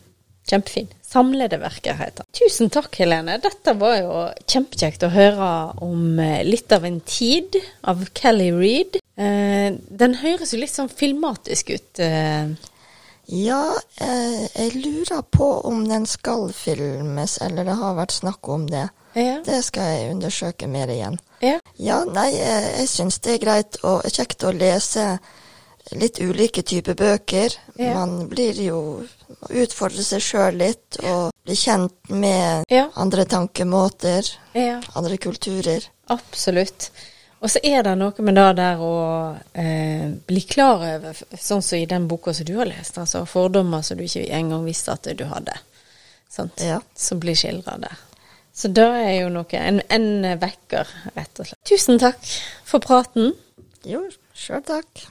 kjempefin. Samlede verker heter. Tusen takk, Helene. Dette var jo kjempekjekt å høre om eh, litt av en tid av Kelly Reed. Eh, den høres jo litt sånn filmatisk ut. Eh. Ja, eh, jeg lurer på om den skal filmes, eller det har vært snakk om det. Ja. Det skal jeg undersøke mer igjen. ja. Ja, nei, jeg, jeg syns det er greit og kjekt å lese litt ulike typer bøker. Ja. Man blir jo Utfordrer seg sjøl litt og blir kjent med Ja. andre tankemåter, ja. andre kulturer. Absolutt. Og så er det noe med det der å eh, bli klar over, sånn som i den boka som du har lest, altså fordommer som du ikke engang visste at du hadde. Sant? Som blir skildra der. Så det er jo noe En, en vekker, rett og slett. Tusen takk for praten. Jo, sjøl takk.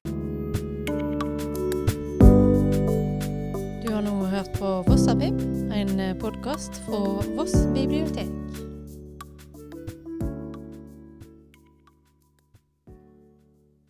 Hørt på Vossapip, en podkast fra Voss bibliotek.